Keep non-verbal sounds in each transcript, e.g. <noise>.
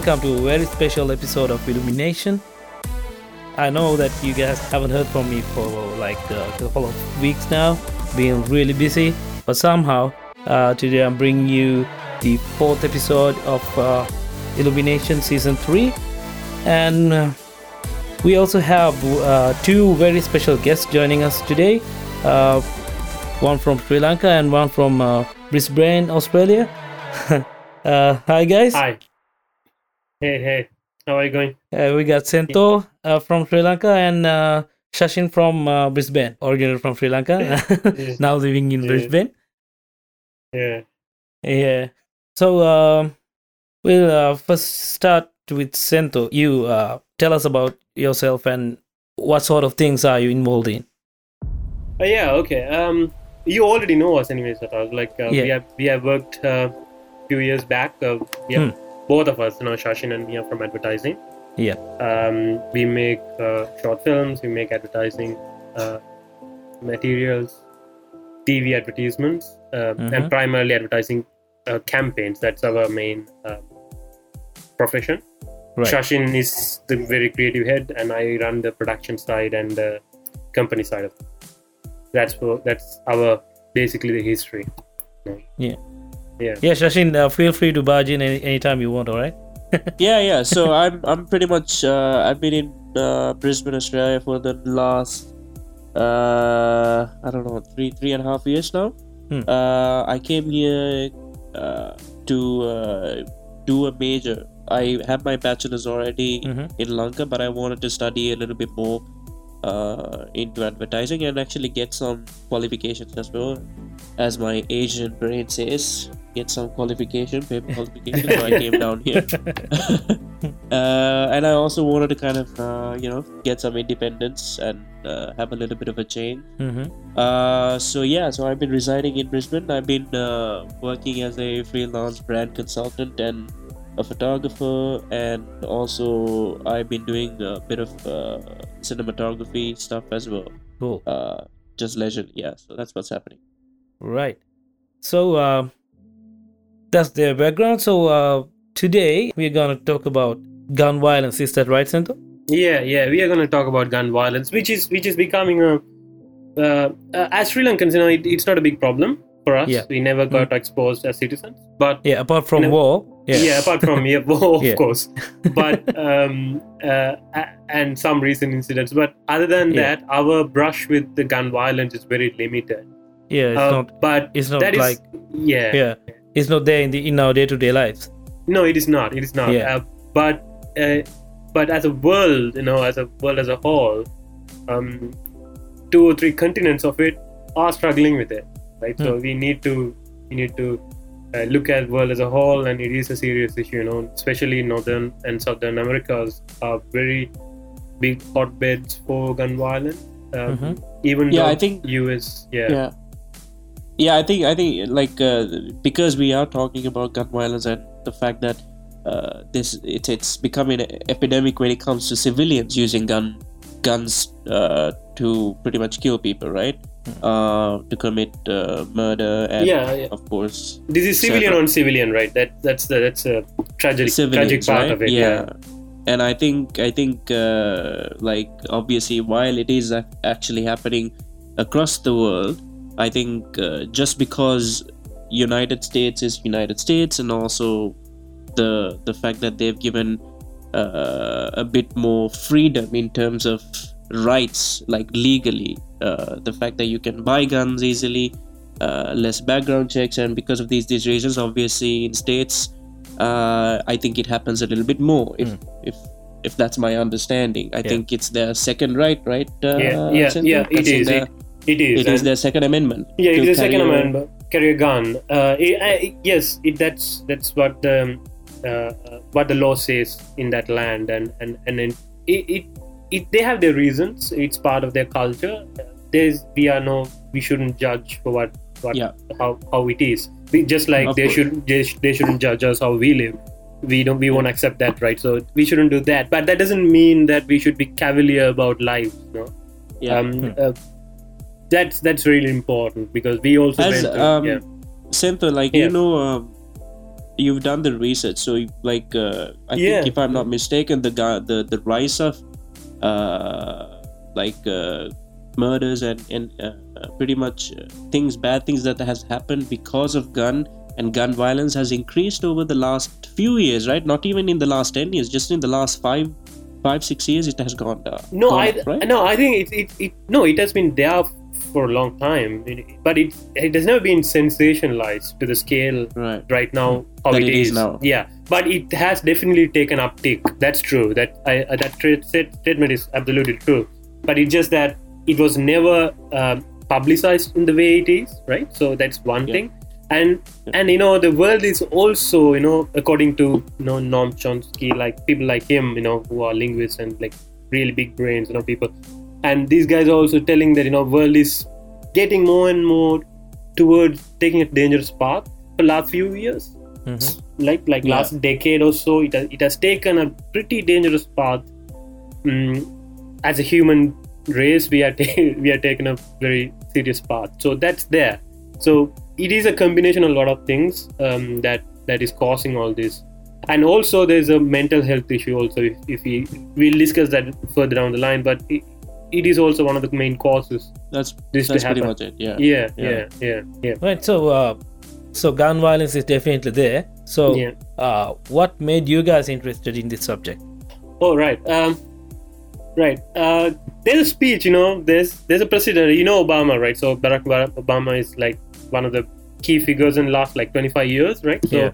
Welcome to a very special episode of Illumination. I know that you guys haven't heard from me for like a couple of weeks now, being really busy, but somehow uh, today I'm bringing you the fourth episode of uh, Illumination Season 3. And uh, we also have uh, two very special guests joining us today uh, one from Sri Lanka and one from uh, Brisbane, Australia. <laughs> uh, hi, guys. Hi. Hey, hey. How are you going? Uh, we got Sento uh, from Sri Lanka and uh, Shashin from uh, Brisbane, originally from Sri Lanka, Yeah. <laughs> now living in Yeah. Brisbane. Yeah. Yeah. So um, we'll uh, first start with Sento. You uh, tell us about yourself and what sort of things are you involved in? Uh, yeah. Okay. Um, you already know us, anyways. Sataz. Like uh, Yeah. we have we have worked uh, few years back. Uh, we Hmm. Both of us, you know, Shashin and me, are from advertising. Yeah. Um, we make uh, short films. We make advertising uh, materials, TV advertisements, uh, Mhm. and primarily advertising uh, campaigns. That's our main uh, profession. Right. Shashin is the very creative head, and I run the production side and the company side of it. That's what, that's our basically the history. Yeah. Yeah. Yeah, Shashin, uh, feel free to barge in any anytime you want, all right? <laughs> yeah yeah so i'm i'm pretty much uh, i've been in uh, brisbane australia for the last uh i don't know three three and a half years now Hmm. uh i came here uh, to uh, do a major i have my bachelor's already Mhm. in lanka but i wanted to study a little bit more uh, into advertising and actually get some qualifications as well as my asian brain says get some qualification paper <laughs> qualification so i came down here <laughs> uh, and I also wanted to kind of uh, you know get some independence and uh, have a little bit of a change. Mm-hmm. Uh, so yeah, so I've been residing in Brisbane. I've been uh, working as a freelance brand consultant and a photographer, and also I've been doing a bit of uh, cinematography stuff as well. Cool. Uh, just leisure, yeah. So that's what's happening. Right. So uh, that's their background. So uh, today we're gonna talk about gun violence. Is that right, Sento? Yeah, yeah. We are going to talk about gun violence, which is which is becoming a uh, uh, as Sri Lankans, you know, it, it's not a big problem for us. Yeah. We never got exposed as citizens, but Yeah. Apart from You know- war. Yeah. yeah, apart from yeah, <laughs> war, of Yeah. course, but <laughs> um, uh, and some recent incidents. But other than that, our brush with the gun violence is very limited. Yeah. It's Uh, not. but It's not that is like. yeah. Yeah. It's not there in the in our day to day lives. No, it is not. It is not. Yeah. Uh, but uh, but as a world, you know, as a world as a whole, um, two or three continents of it are struggling with it, right? So Hmm. we need to we need to uh, look at world as a whole, and it is a serious issue. You know, especially northern and southern Americas are very big hotbeds for gun violence. Um, Mhm. Even Yeah, though I think- US, yeah, yeah yeah i think i think like uh, because we are talking about gun violence and the fact that uh, this it's it's becoming an epidemic when it comes to civilians using gun guns uh, to pretty much kill people right uh, to commit uh, murder and Yeah, yeah. of course this is civilian on civilian, right? That that's the that's a tragic tragic part right? of it. yeah. And I think I think uh, like obviously while it is actually happening across the world, I think uh, just because United States is United States, and also the the fact that they've given uh, a bit more freedom in terms of rights, like legally, uh, the fact that you can buy guns easily, uh, less background checks, and because of these these reasons, obviously in states, uh, I think it happens a little bit more if if if that's my understanding. I Yeah. think it's their second right, right? Uh, yeah, yeah, yeah. It That's is. their- It, it is. it is their second amendment. yeah, it's the second amendment. Carry a gun. Uh, I, I, yes, it, that's that's what the um, uh, what the law says in that land, and and and it, it, it they have their reasons. It's part of their culture. There's we are no we shouldn't judge for what what Yeah. how how it is. We, just like Of they course. should they, sh- they shouldn't judge us how we live. We don't we won't accept that, right? So we shouldn't do that. But that doesn't mean that we should be cavalier about life. Know? Yeah. um, uh, that's that's really important because we also As went through- um, yeah. Cynthia, like Yeah. you know, um, you've done the research, so like uh, I Yeah. think if I'm not mistaken, the guy, the the rise of uh, like uh, murders and and uh, pretty much uh, things, bad things that has happened because of gun and gun violence has increased over the last few years, right? Not even in the last ten years, just in the last five, five six years, it has gone down. no gone i up, right? no i think it, it, it no it has been there for a long time. But it it has never been sensationalized to the scale right. right now how it is is now. yeah. But it has definitely taken uptick. That's true. That i uh, that tra- stat- statement is absolutely true. But it's just that it was never um, publicized in the way it is right? So that's one Yeah. thing. And and you know the world is also you know according to you know Noam Chomsky like people like him you know who are linguists and like really big brains you know people and these guys are also telling that you know world is getting more and more towards taking a dangerous path. For last few years Mhm. like like Yeah. last decade or so it has, it has taken a pretty dangerous path. Mm, as a human race we are <laughs> ta- we are taking a very serious path. So that's there. So it is a combination of a lot of things um, that that is causing all this. And also there's a mental health issue also if, if we we'll discuss that further down the line but it, it is also one of the main causes That's this that's to pretty much it. Yeah. yeah Yeah. yeah yeah yeah Right. So, uh, so gun violence is definitely there. So, Yeah. uh, what made you guys interested in this subject? Oh right, um, right. Uh, there's a speech, you know. There's there's a president, you know, Obama, right? So Barack Obama- Obama is like one of the key figures in the last like 25 years, right? So Yeah.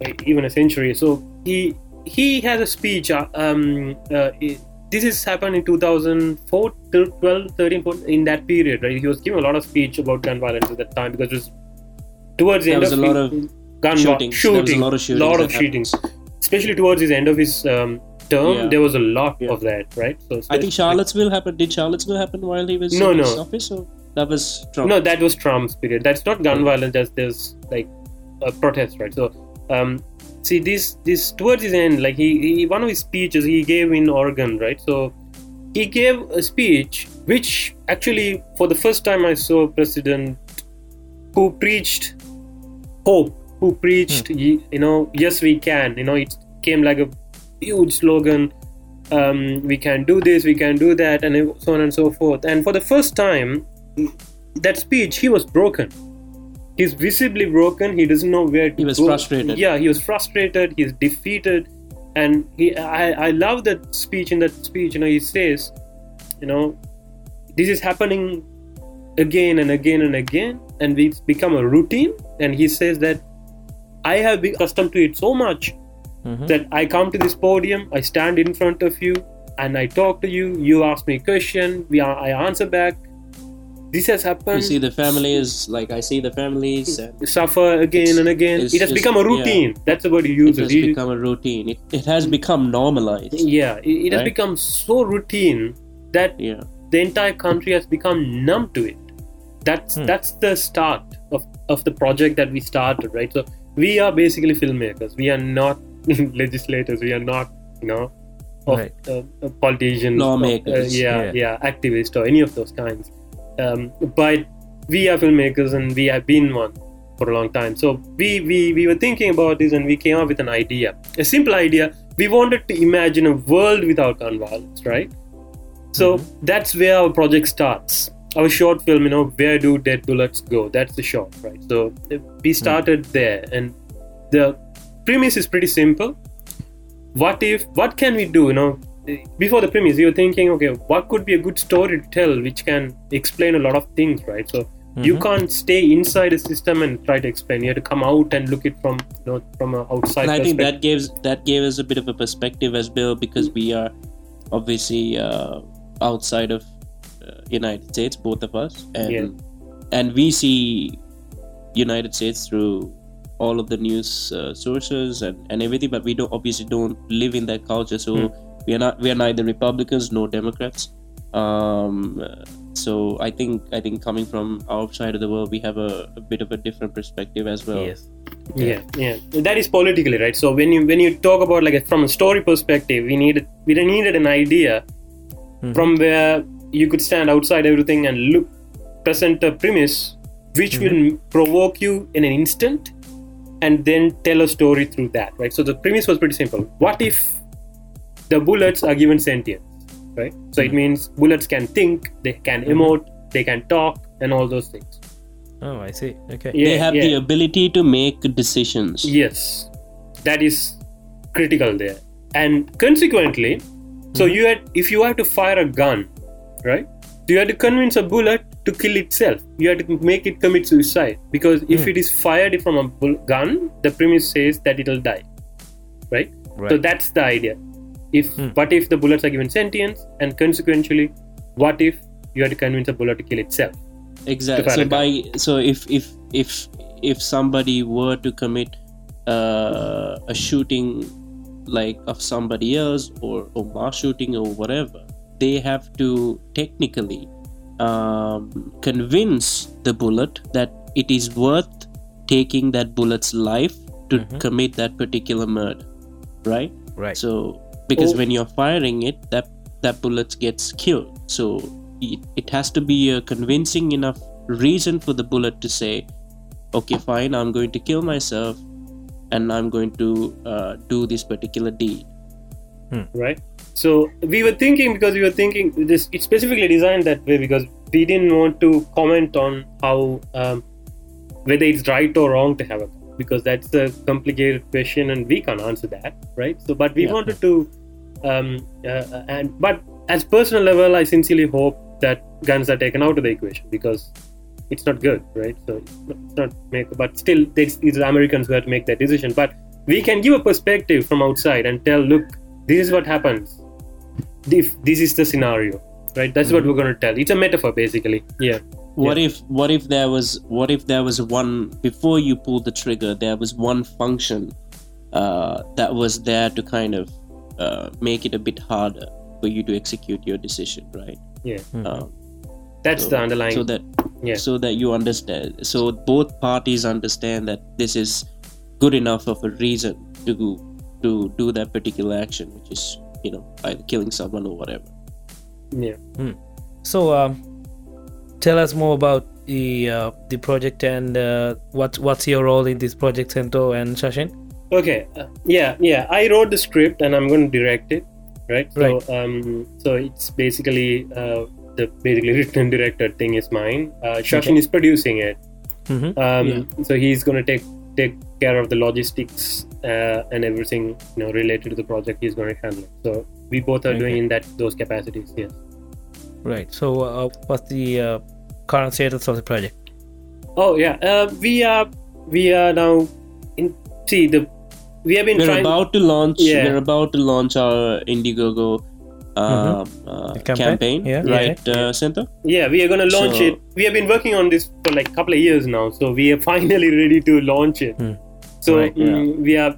like, even a century. So he he has a speech. Uh, um, uh, it- this is happened in 2004, till 12, 13, 14, in that period, right? He was giving a lot of speech about gun violence at that time because it was towards the There end was of a lot of gun shootings. shooting, There was a lot of shootings lot of shootings, especially towards his end of his um, term. Yeah. There was a lot Yeah. of that, right? So I think Charlottesville happened. Did Charlottesville happen while he was No, in his no. office? Or that was Trump. No, that was Trump's period. That's not gun violence. That's there's like a protest, right? So, um, see this this towards his end, like he, he one of his speeches he gave in Oregon, right? So he gave a speech which actually for the first time I saw a president who preached hope, who preached y- you know yes we can. You know it came like a huge slogan. Um, we can do this, we can do that, and so on and so forth. And for the first time, that speech he was broken he's visibly broken. He doesn't know where to He was go. frustrated. yeah he was frustrated. He's defeated. And he I, I love that speech. In that speech you know he says you know this is happening again and again and again. And it's become a routine. And he says that i have been accustomed to it so much Mhm. that i come to this podium i stand in front of you and i talk to you. You ask me a question. We are, i answer back this has happened You see, the families, like I see the families, and suffer again and again. It has just- become a routine. That's the word he it uses. has He- become a routine. It, it has become normalized. yeah, it, it has become so routine that Yeah, the entire country has become numb to it. That's Hmm. that's the start of, of the project that we started, right? So we are basically filmmakers. We are not <laughs> legislators. We are not, you know, of, Right. uh, uh, politicians, Lawmakers. uh, yeah, Yeah. yeah, activists or any of those kinds. Um, but we are filmmakers and we have been one for a long time. So we, we we were thinking about this and we came up with an idea, a simple idea. We wanted to imagine a world without gun violence, right? So that's where our project starts. Our short film, you know, where do dead bullets go? That's the short, right? So uh, we started there, and the premise is pretty simple. What if? What can we do? You know, before the premise, you're thinking, okay, what could be a good story to tell, which can explain a lot of things, right? So You Mhm. can't stay inside a system and try to explain. You have to come out and look it from you know from an outside. and I think that gives that gave us a bit of a perspective as well because we are obviously uh, outside of uh, United States, both of us, and Yeah. and we see United States through all of the news uh, sources and, and everything, but we don't obviously don't live in that culture, so Hmm. We are not we are neither Republicans nor Democrats. Um, so I think I think coming from our side of the world, we have a, a bit of a different perspective as well. Yes. yeah yeah that is politically right so when you when you talk about like a, from a story perspective we needed we needed an idea Mhm. from where you could stand outside everything and look present a premise which will provoke you in an instant and then tell a story through that right so the premise was pretty simple what if the bullets are given sentience right so it hmm. means bullets can think they can hmm. emote they can talk and all those things Oh, I see. Okay. yeah, they have yeah. the ability to make decisions. Yes, that is critical there. And consequently, so hmm. you had if you have to fire a gun, right? You have to convince a bullet to kill itself. You have to make it commit suicide because if it is fired from a bull- gun, the premise says that it'll die, right? Right. So that's the idea. If Hmm. what if the bullets are given sentience, and consequently, what if you had to convince a bullet to kill itself? exactly so by so if if if if somebody were to commit uh, a shooting like of somebody else or or mass shooting or whatever they have to technically um, convince the bullet that it is worth taking that bullet's life to Mhm. commit that particular murder right right. so because Oh. when you're firing it that that bullet gets killed. So it, it has to be a convincing enough reason for the bullet to say okay fine i'm going to kill myself and i'm going to uh, do this particular deed. Right. So we were thinking because we were thinking this it's specifically designed that way because we didn't want to comment on how um, whether it's right or wrong to have a gun because that's a complicated question and we can't answer that right? So but we Yeah. wanted to um, uh, and but as personal level i sincerely hope that guns are taken out of the equation because it's not good right? So it's not, make but still it's, it's the americans who have to make that decision. But we can give a perspective from outside and tell look this is what happens. If this is the scenario right? That's what we're going to tell. It's a metaphor basically. Yeah. What if what if there was what if there was one before you pull the trigger there was one function uh, that was there to kind of uh, make it a bit harder for you to execute your decision right? Yeah. Um, that's so, the underlying so that yeah. so that you understand so both parties understand that this is good enough of a reason to to do that particular action which is you know either killing someone or whatever. Yeah. So, um, tell us more about the uh, the project and uh, what what's your role in this project, Sento and Shashin? Okay uh, yeah yeah i wrote the script and i'm going to direct it right so Right. um so it's basically uh the basically <laughs> written and directed thing is mine uh shashin Okay. is producing it Mm-hmm. um so he's going to take take care of the logistics uh, and everything you know related to the project he's going to handle it so we both are doing in that those capacities yes Right. So, uh, what's the uh, current status of the project? oh yeah uh, we are we are now in see the we have been we're trying about to launch Yeah. we're about to launch our indiegogo um, uh, campaign? campaign, Yeah. right uh, Sento? Yeah, we are going to launch So- it. We have been working on this for like a couple of years now, so we are <laughs> finally ready to launch it. Hmm. So Right, mm, we are.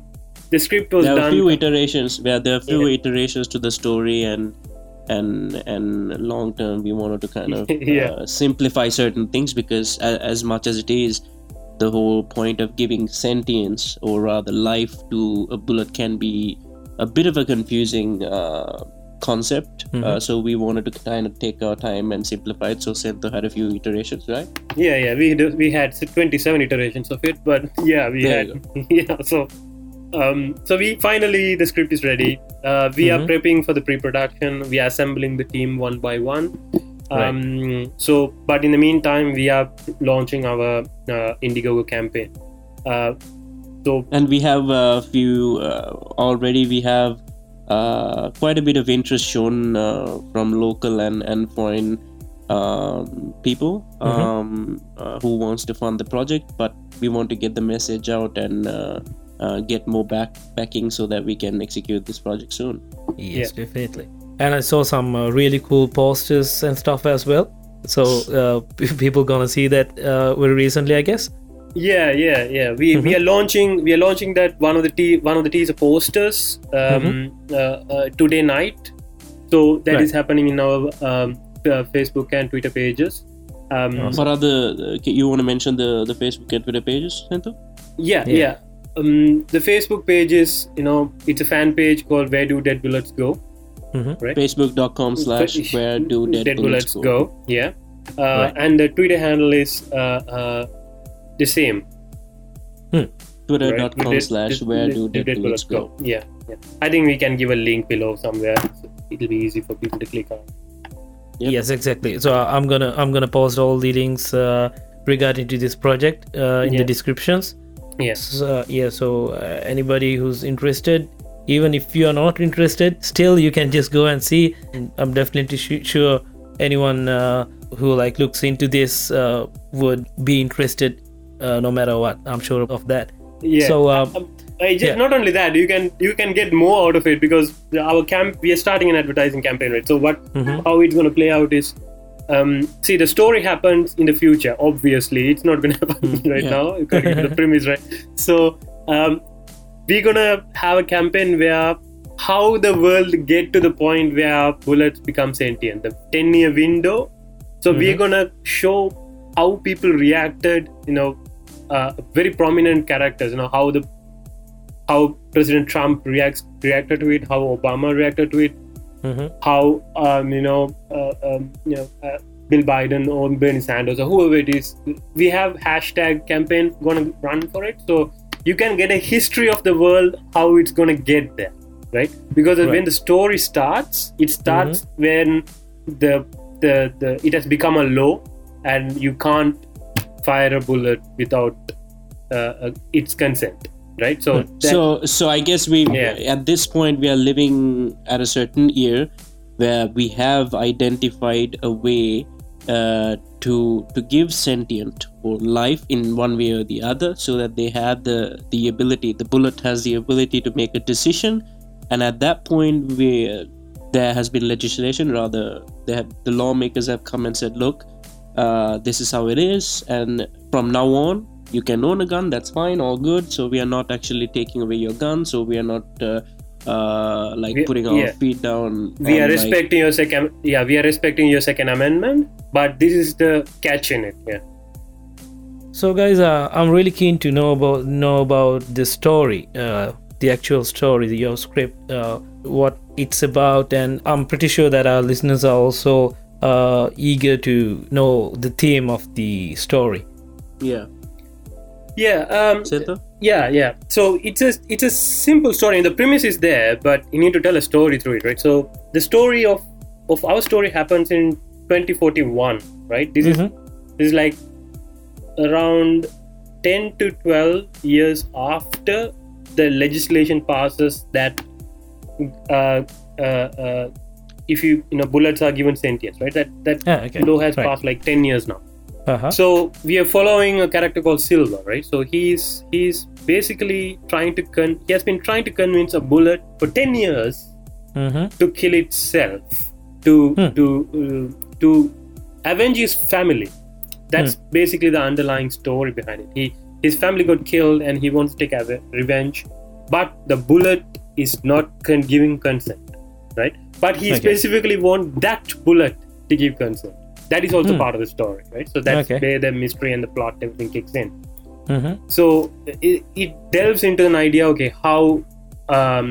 The script was there are a few iterations where there are a few Yeah. iterations to the story and and and long term we wanted to kind of <laughs> Yeah. uh, simplify certain things because a, as much as it is the whole point of giving sentience or rather life to a bullet can be a bit of a confusing uh, concept uh, Mhm. so we wanted to kind of take our time and simplify it so Sento had a few iterations right yeah, yeah. We do, we had 27 iterations of it, but yeah, we There had <laughs> yeah. So um, so we finally the script is ready. Uh, we Mhm. are prepping for the pre-production. We are assembling the team one by one. Um, So, but in the meantime, we are launching our uh, Indiegogo campaign. Uh, so and we have a few uh, already we have uh, quite a bit of interest shown uh, from local and, and foreign um, people um, uh, who wants to fund the project, but we want to get the message out and uh, uh, get more back backing so that we can execute this project soon. Yes, definitely. And I saw some uh, really cool posters and stuff as well. So uh, <laughs> people gonna see that uh, very recently, I guess. Yeah, yeah, yeah. We we are launching we are launching that one of the te- one of the teaser posters um, uh, uh, today night. So that Right. is happening in our um, uh, Facebook and Twitter pages. Um, What are the? Uh, you want to mention the the Facebook and Twitter pages, Sento? Yeah, Yeah. yeah. Um, the Facebook page is you know it's a fan page called Where Do Dead Bullets Go? Right. Facebook.com slash where do dead, bullets, go. Yeah. Uh, Right. And the Twitter handle is uh, uh, the same. right? Twitter.com Dead- slash Dead- where do Dead dead bullets go. Yeah, yeah. I think we can give a link below somewhere. So it'll be easy for people to click on. Yep. Yes, exactly. So uh, I'm gonna I'm gonna post all the links uh, regarding to this project uh, in Yeah. the descriptions. Yes. So, yeah. So uh, anybody who's interested, even if you are not interested, still you can just go and see. And I'm definitely su- sure anyone uh, who like looks into this uh, would be interested, uh, no matter what. I'm sure of that. Yeah. So uh, Um, I just, Yeah. Not only that, you can you can get more out of it because our camp we are starting an advertising campaign, right? So what Mhm. how it's going to play out is, um, see the story happens in the future. Obviously, it's not going <laughs> to happen right Yeah. now the premise, right? <laughs> So um, we're gonna have a campaign where how the world get to the point where bullets become sentient. The ten year window. So we're gonna show how people reacted. You know, uh, very prominent characters. You know how the how President Trump reacts reacted to it, how Obama reacted to it, mhm. how um, you know uh, um, you know uh, Bill Biden or Bernie Sanders or whoever it is. We have hashtag campaign gonna run for it, so you can get a history of the world how it's gonna get there, right? Because when the story starts, it starts when the the the it has become a law, and you can't fire a bullet without uh, uh, its consent, right? So that- So, so I guess we Yeah. at this point we are living at a certain year where we have identified a way uh, to to give sentient or life in one way or the other, so that they have the the ability. The bullet has the ability to make a decision, and at that point, where there has been legislation. Rather, they have, the lawmakers have come and said, "Look, uh, this is how it is, and from now on." You can own a gun, that's fine, all good. So we are not actually taking away your gun. So we are not uh, uh, like We- putting our yeah. feet down. we on, are like- respecting your second yeah we are respecting your second amendment but this is the catch in it yeah So, guys, uh, I'm really keen to know about know about the story, uh, the actual story, your script, uh, what it's about, and I'm pretty sure that our listeners are also uh, eager to know the theme of the story. Yeah. Yeah um yeah yeah so it's a it's a simple story and the premise is there but you need to tell a story through it right so the story of of our story happens in 2041 right this Mhm. is this is like around 10 to 12 years after the legislation passes that uh, uh, uh, if you you know bullets are given sentience right that that Ah, okay. law has Right. passed like 10 years now Uh-huh. so we are following a character called Silver, right? So he's he's basically trying to con- he has been trying to convince a bullet for ten years Mhm. to kill itself to Hmm. to uh, to avenge his family. That's basically the underlying story behind it. He his family got killed and he wants to take ave- revenge, but the bullet is not con- giving consent, right? But he Okay. specifically wants that bullet to give consent. That is also Hmm. part of the story, right? So that's Okay. where the mystery and the plot everything kicks in Mhm. so it, it delves into an idea okay how um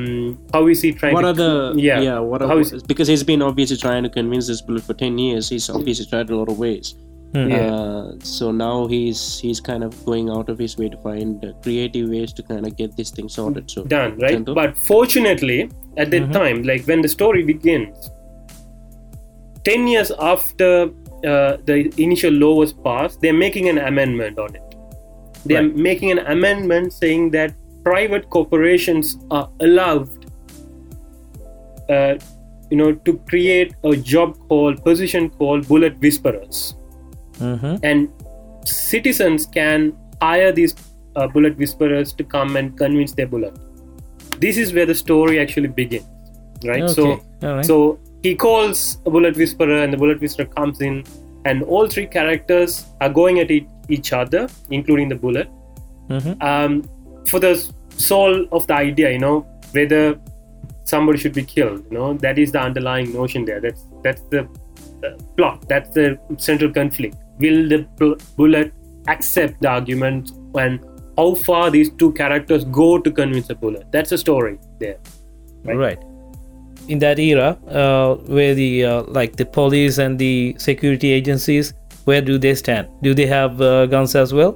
how is he trying What to are the yeah yeah what how are, is because he's been obviously trying to convince this bullet for 10 years he's obviously tried a lot of ways Mhm. Yeah. uh, so now he's he's kind of going out of his way to find uh, creative ways to kind of get this thing sorted so done right Sento? but fortunately at that Mhm. time like when the story begins 10 years after uh, the initial law was passed they're making an amendment on it they're Right. making an amendment saying that private corporations are allowed uh, you know to create a job called position called bullet whisperers Mm-hmm. and citizens can hire these uh, bullet whisperers to come and convince their bullet this is where the story actually begins right so Okay, all right. so he calls a bullet whisperer and the bullet whisperer comes in and all three characters are going at e- each other including the bullet Mm-hmm. um, for the soul of the idea, you know, whether somebody should be killed, you know, that is the underlying notion there. That's that's the uh, plot. That's the central conflict. Will the bu- bullet accept the argument, and how far these two characters go to convince the bullet? That's the story there. right. right. In that era, uh, where the uh, like the police and the security agencies, where do they stand? Do they have uh, guns as well?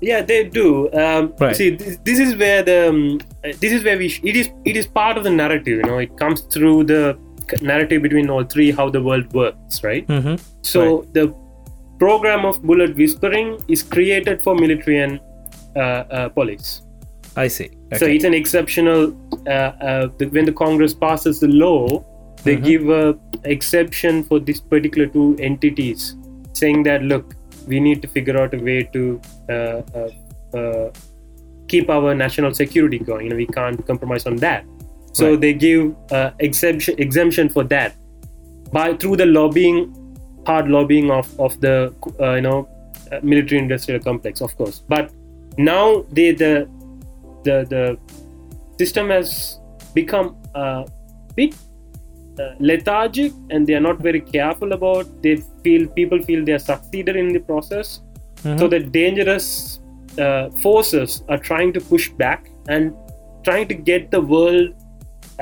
Yeah, they do. Um, Right. See, this, this is where the um, this is where we sh- it is it is part of the narrative. You know, it comes through the narrative between all three how the world works, right? Mm-hmm. So the program of bullet whispering is created for military and uh, uh, police. I see. So it's an exceptional. Uh, uh, the, when the Congress passes the law, they Mhm. give a exception for this particular two entities, saying that look, we need to figure out a way to uh, uh, uh, keep our national security going. You know, we can't compromise on that. So Right. they give uh, exemption exemption for that by through the lobbying, hard lobbying of of the uh, you know uh, military industrial complex, of course. But now they the the the system has become a bit uh, lethargic and they are not very careful about they feel people feel they are succeeded in the process. Mhm. so the dangerous uh, forces are trying to push back and trying to get the world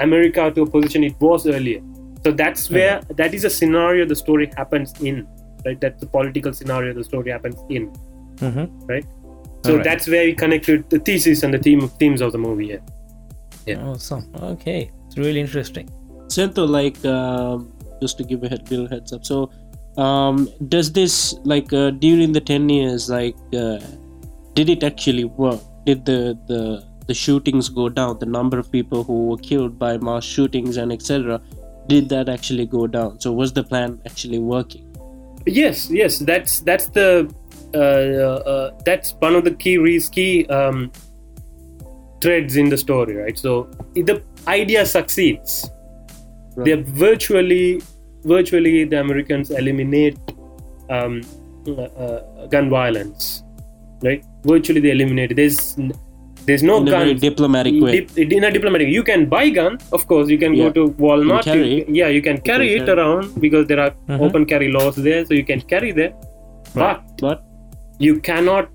america to a position it was earlier. So that's where that is a scenario the story happens in right? That's the political scenario the story happens in. Mhm. right so Alright. that's where we connected the thesis and the theme themes of the movie yeah Yeah. Awesome. Okay, it's really interesting. Sento, like um, just to give a head, little heads up. So, um, does this like uh, during the ten years, like, uh, did it actually work? Did the the the shootings go down? The number of people who were killed by mass shootings and etc. Did that actually go down? So, was the plan actually working? yes yes that's that's the that's one of the key reas key um, threads in the story right so the idea succeeds Right. they virtually virtually the americans eliminate um, uh, uh, gun violence right virtually they eliminate it. there's there's no in a very diplomatic way. Dip- in a diplomatic you can buy gun of course you can Yeah. go to walmart carry you- it. yeah you can carry can it carry. around because there are Mhm. open carry laws there so you can carry there Right. but But you cannot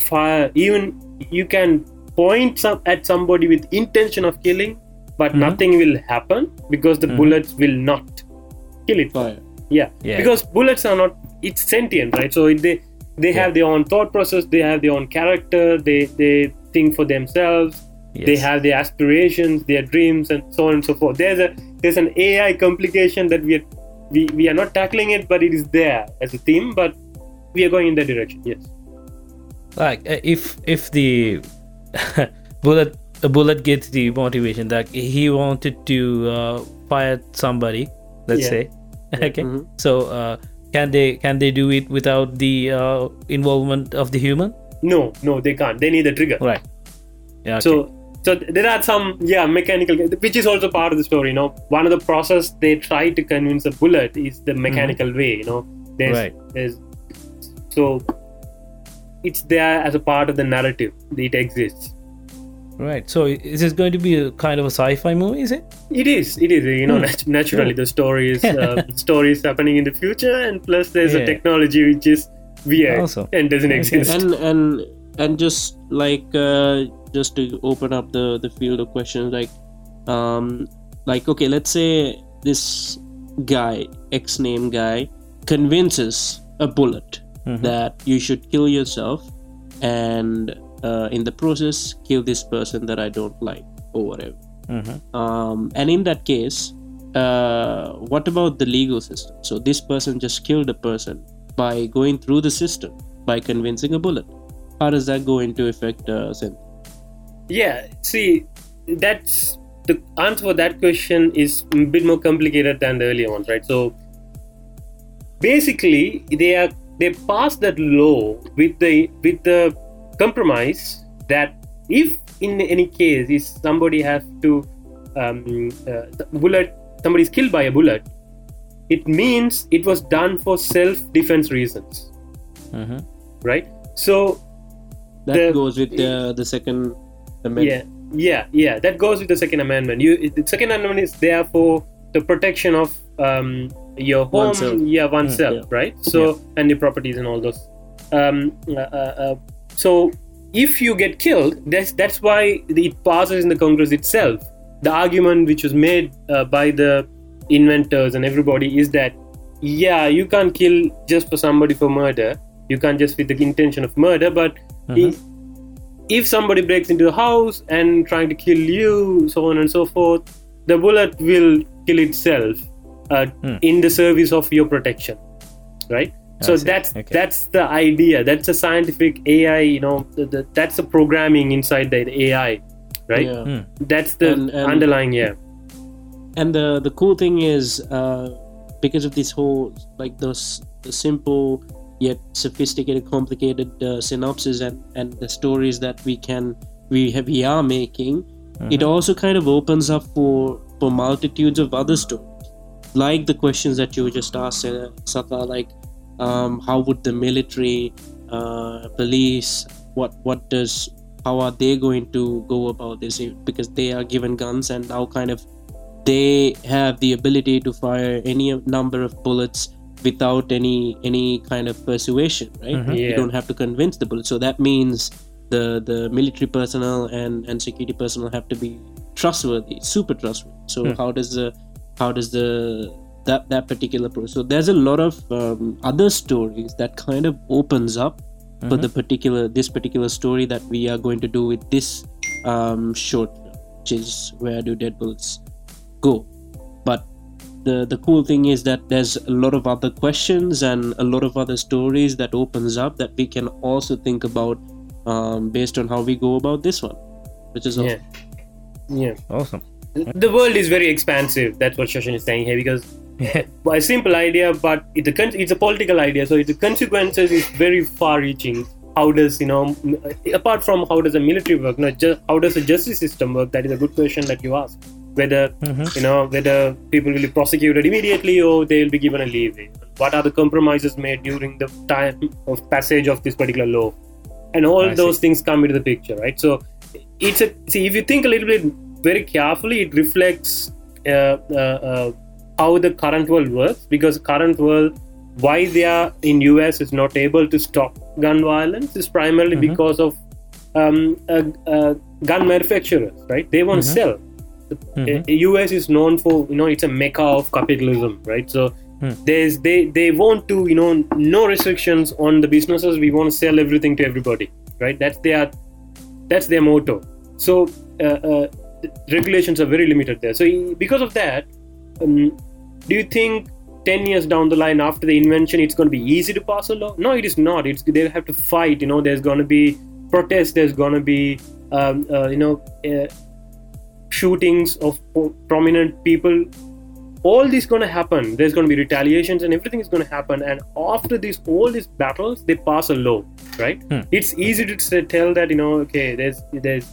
fire even you can point some at somebody with intention of killing but Mhm. nothing will happen because the Mhm. bullets will not kill it fire. yeah. Yeah. because bullets are not it's sentient right so it- they they have their own thought process they have their own character they they think for themselves Yes. they have their aspirations their dreams and so on and so forth there's a there's an ai complication that we are we, we are not tackling it but it is there as a theme but we are going in that direction yes. Like uh, if if the <laughs> bullet a bullet gets the motivation that he wanted to uh, fire somebody let's Yeah. say. <laughs> Okay. Mhm. so uh, can they can they do it without the uh, involvement of the human? No no they can't. They need a trigger. Right. Yeah okay. so so there are some yeah mechanical which is also part of the story you know. One of the process they try to convince a bullet is the mechanical way you know. There's Right. there's so it's there as a part of the narrative it exists right so is this going to be a kind of a sci-fi movie is it it is it is you know Hmm. nat- naturally the story is uh, <laughs> story is happening in the future and plus there's Yeah. a technology which is weird Awesome. and doesn't Okay. exist and and and just like uh, just to open up the the field of questions like um like okay let's say this guy x name guy convinces a bullet Mhm. that you should kill yourself and uh, in the process kill this person that i don't like or whatever Mhm. um, and in that case uh, what about the legal system so this person just killed a person by going through the system by convincing a bullet how does that go into effect uh, Zen? yeah see that's the answer for that question is a bit more complicated than the earlier ones, right? So basically, they are they passed that law with the with the compromise that if in any case if somebody has to um, uh, bullet somebody is killed by a bullet, it means it was done for self defense reasons, Mm-hmm. right? So That The- goes with the the second amendment. yeah, yeah, yeah. That goes with the Second Amendment. You, the Second Amendment is there for the protection of um, your home, Oneself. yeah, oneself, yeah. right? So and the properties and all those. Um, uh, uh, uh, so if you get killed, that's that's why it passes in the Congress itself. The argument which was made uh, by the inventors and everybody is that yeah, you can't kill just for somebody for murder. You can't just with the intention of murder, but i- if somebody breaks into the house and trying to kill you, so on and so forth, the bullet will kill itself uh, Hmm. in the service of your protection, right? I So see. that's Okay. that's the idea. That's a scientific AI. You know, the, the, that's the programming inside the AI, right? Yeah. Hmm. That's the And- and- underlying. Yeah, and the the cool thing is uh, because of this whole like those the simple yet sophisticated complicated uh, synopsis and and the stories that we can we have we are making it also kind of opens up for for multitudes of other stories like the questions that you just asked uh, Saka like um, how would the military uh, police what what does how are they going to go about this? Because they are given guns and now kind of they have the ability to fire any number of bullets without any any kind of persuasion right? Mhm. you don't have to convince the bullet. So that means the the military personnel and and security personnel have to be trustworthy super trustworthy. So Hmm. how does the how does the that that particular process so there's a lot of um, other stories that kind of opens up for the particular this particular story that we are going to do with this um, short which is where do dead bullets go but the the cool thing is that there's a lot of other questions and a lot of other stories that opens up that we can also think about um, based on how we go about this one which is yeah, awesome. yeah. Awesome. The world is very expansive. That's what Shashin is saying here because <laughs> a simple idea, but it, the con- it's a political idea, so the consequences is very far-reaching. How does you know, apart from how does the military work, not just how does the justice system work? That is a good question that you ask. Whether Mhm. you know whether people will be prosecuted immediately or they will be given a leeway. What are the compromises made during the time of passage of this particular law? And all I those see. things come into the picture, right? So it's a see if you think a little bit very carefully, it reflects uh, uh, uh, how the current world works because current world why they are in US is not able to stop gun violence is primarily Mhm. because of um, uh, uh, gun manufacturers, right? They want to Mhm. sell. Mhm. Uh, US is known for you know it's a mecca of capitalism, right? So Hmm. there's they they want to you know no restrictions on the businesses. We want to sell everything to everybody, right? That's their that's their motto. So uh, uh, regulations are very limited there. So because of that, um, do you think 10 years down the line after the invention it's going to be easy to pass a law? No it is not. It's they have to fight you know there's going to be protests there's going to be um, uh, you know uh, shootings of prominent people. All this going to happen. There's going to be retaliations and everything is going to happen. And after these all these battles they pass a law right? Hmm. it's easy to say, tell that you know okay there's there's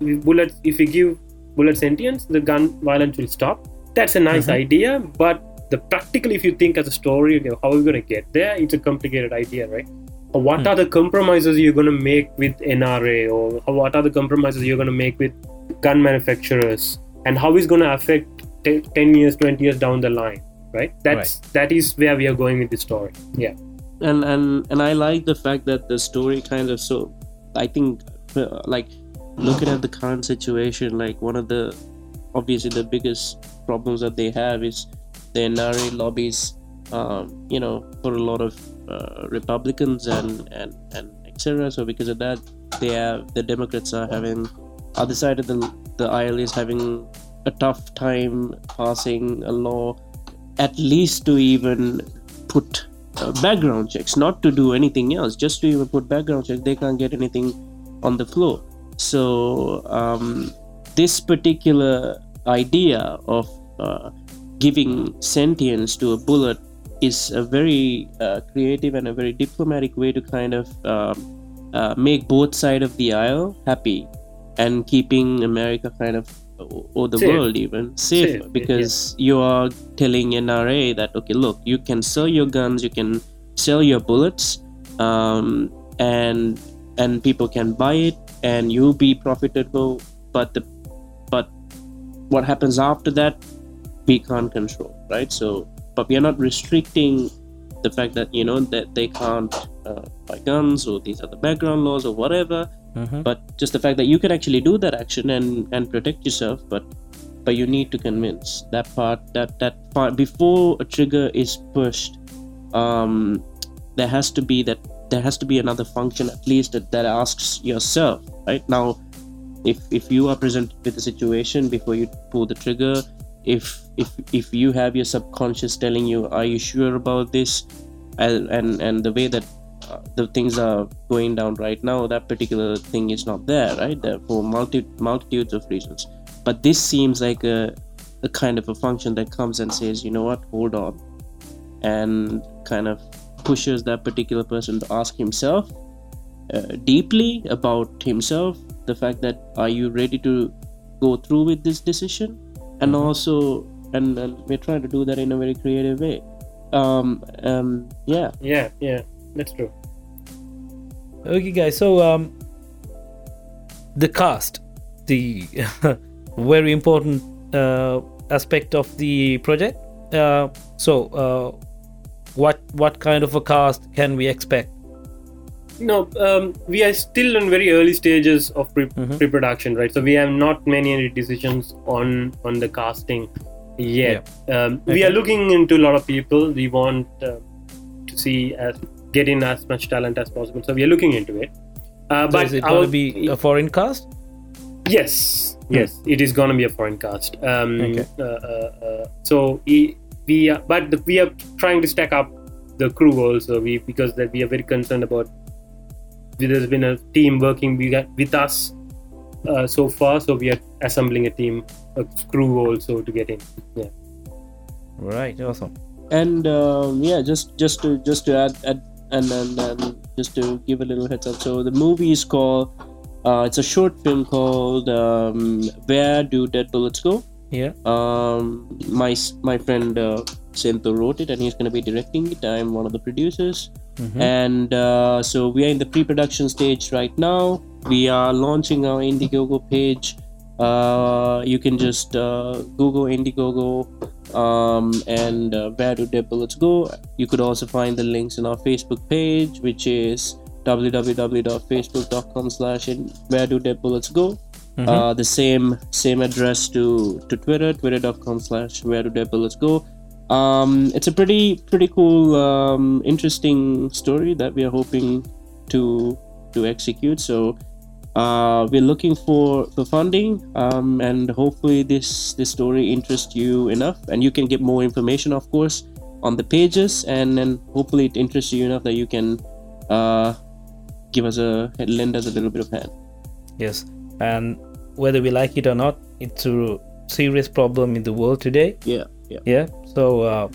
bullets if you give bullet sentience the gun violence will stop. That's a nice idea but the practically if you think as a story okay, how are we going to get there? It's a complicated idea right? Or what are the compromises you're going to make with nra or what are the compromises you're going to make with gun manufacturers and how is going to affect te- 10 years 20 years down the line right? That's that is where we are going with the story yeah. And and and I like the fact that the story kind of so I think uh, like looking at the current situation like one of the obviously the biggest problems that they have is the NRA lobbies um, you know for a lot of uh, Republicans and and and etc so because of that they have the Democrats are having other side of the the aisle is having a tough time passing a law at least to even put uh, background checks, not to do anything else, just to even put background checks. They can't get anything on the floor. So um, this particular idea of uh, giving sentience to a bullet is a very uh, creative and a very diplomatic way to kind of um, uh, make both side of the aisle happy and keeping America kind of or the Safe. world even safe, Safe, because you are telling NRA that okay look you can sell your guns you can sell your bullets um, and and people can buy it and you'll be profitable but the but what happens after that we can't control right so but we are not restricting the fact that you know that they can't uh, buy guns or these are the background laws or whatever Mhm. but just the fact that you can actually do that action and and protect yourself but but you need to convince that part that that part before a trigger is pushed um there has to be that there has to be another function at least that, that asks yourself right? Now if if you are presented with a situation before you pull the trigger if if if you have your subconscious telling you are you sure about this? And and, and the way that uh, the things are going down right now that particular thing is not there right? There for multi multitudes of reasons. But this seems like a a kind of a function that comes and says you know what? Hold on. And kind of pushes that particular person to ask himself uh, deeply about himself the fact that are you ready to go through with this decision and also and, and we're trying to do that in a very creative way um um yeah Yeah, yeah, that's true. Okay, guys. So, um, the cast, the <laughs> very important uh, aspect of the project. Uh, so, uh, what what kind of a cast can we expect? No, um, we are still in very early stages of pre- Mhm. pre-production, right? So we have not many any decisions on on the casting yet. Um, We are looking into a lot of people. We want uh, to see as get in as much talent as possible. So we are looking into it. Uh, So but is it going to be a foreign cast? Yes, yes, it is gonna be a foreign cast. Um, Okay. uh, uh, uh, so we, we are, but the, we are trying to stack up the crew also. We because that we are very concerned about. There's been a team working we got- with us uh, so far, so we are assembling a team, a crew also to get in. Yeah. Right. Awesome. and um, yeah just just to just to add, add and, and and just to give a little heads up so the movie is called uh, it's a short film called um, where do dead bullets go Yeah. um, my my friend uh, Sento wrote it and he's going to be directing it. I'm one of the producers. Mhm. and uh, so we are in the pre-production stage right now. We are launching our indiegogo page. Uh, you can just uh, google indiegogo um, and uh, where do dead bullets go. You could also find the links in our facebook page which is www.facebook.com slash where do dead bullets go Mhm. uh, the same same address to to twitter twitter.com slash where do bullets go. Um, it's a pretty pretty cool um, interesting story that we are hoping to to execute. So uh, we're looking for for funding um, and hopefully this this story interests you enough. And you can get more information of course on the pages. And then hopefully it interests you enough that you can uh, give us a lend us a little bit of hand. Yes. And whether we like it or not, it's a serious problem in the world today. yeah yeah Yeah. So uh,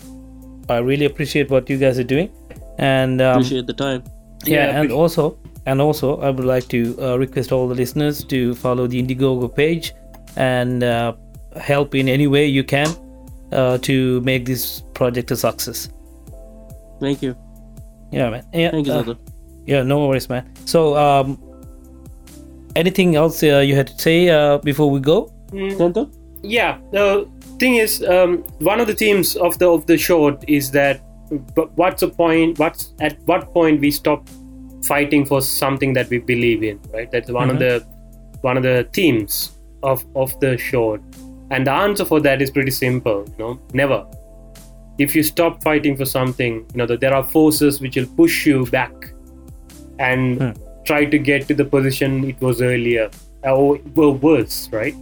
I really appreciate what you guys are doing, and um, appreciate the time yeah, Yeah, and also and also I would like to uh, request all the listeners to follow the Indiegogo page and uh, help in any way you can uh, to make this project a success. thank you Yeah, man. Yeah, thank you uh, yeah, no worries, man. So, um, anything else uh, you had to say uh, before we go? Mm, Zoltan? yeah the thing is um, one of the themes of the of the short is that but what's the point what's at what point we stop fighting for something that we believe in right that's one of the one of the themes of of the short and the answer for that is pretty simple you know never if you stop fighting for something you know that there are forces which will push you back and Hmm. Try to get to the position it was earlier or, or worse right?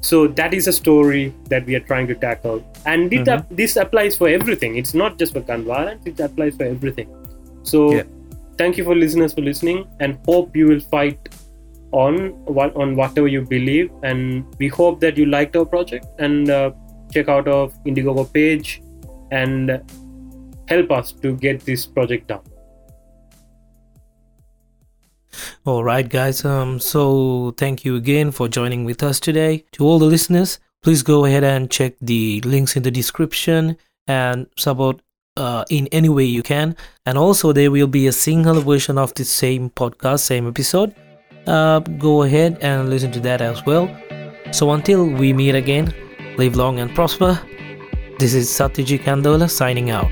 So that is a story that we are trying to tackle. And it, Mhm. this applies for everything. It's not just for gun violence it applies for everything. So Yeah. thank you for listeners for listening and hope you will fight on what on whatever you believe. And we hope that you liked our project and uh, check out our indiegogo page and help us to get this project done All right, guys. Um, so thank you again for joining with us today. To all the listeners, please go ahead and check the links in the description and support uh, in any way you can. And also, there will be a single version of the same podcast, same episode. Uh, go ahead and listen to that as well. So until we meet again, live long and prosper. This is Satyajit Kandola signing out.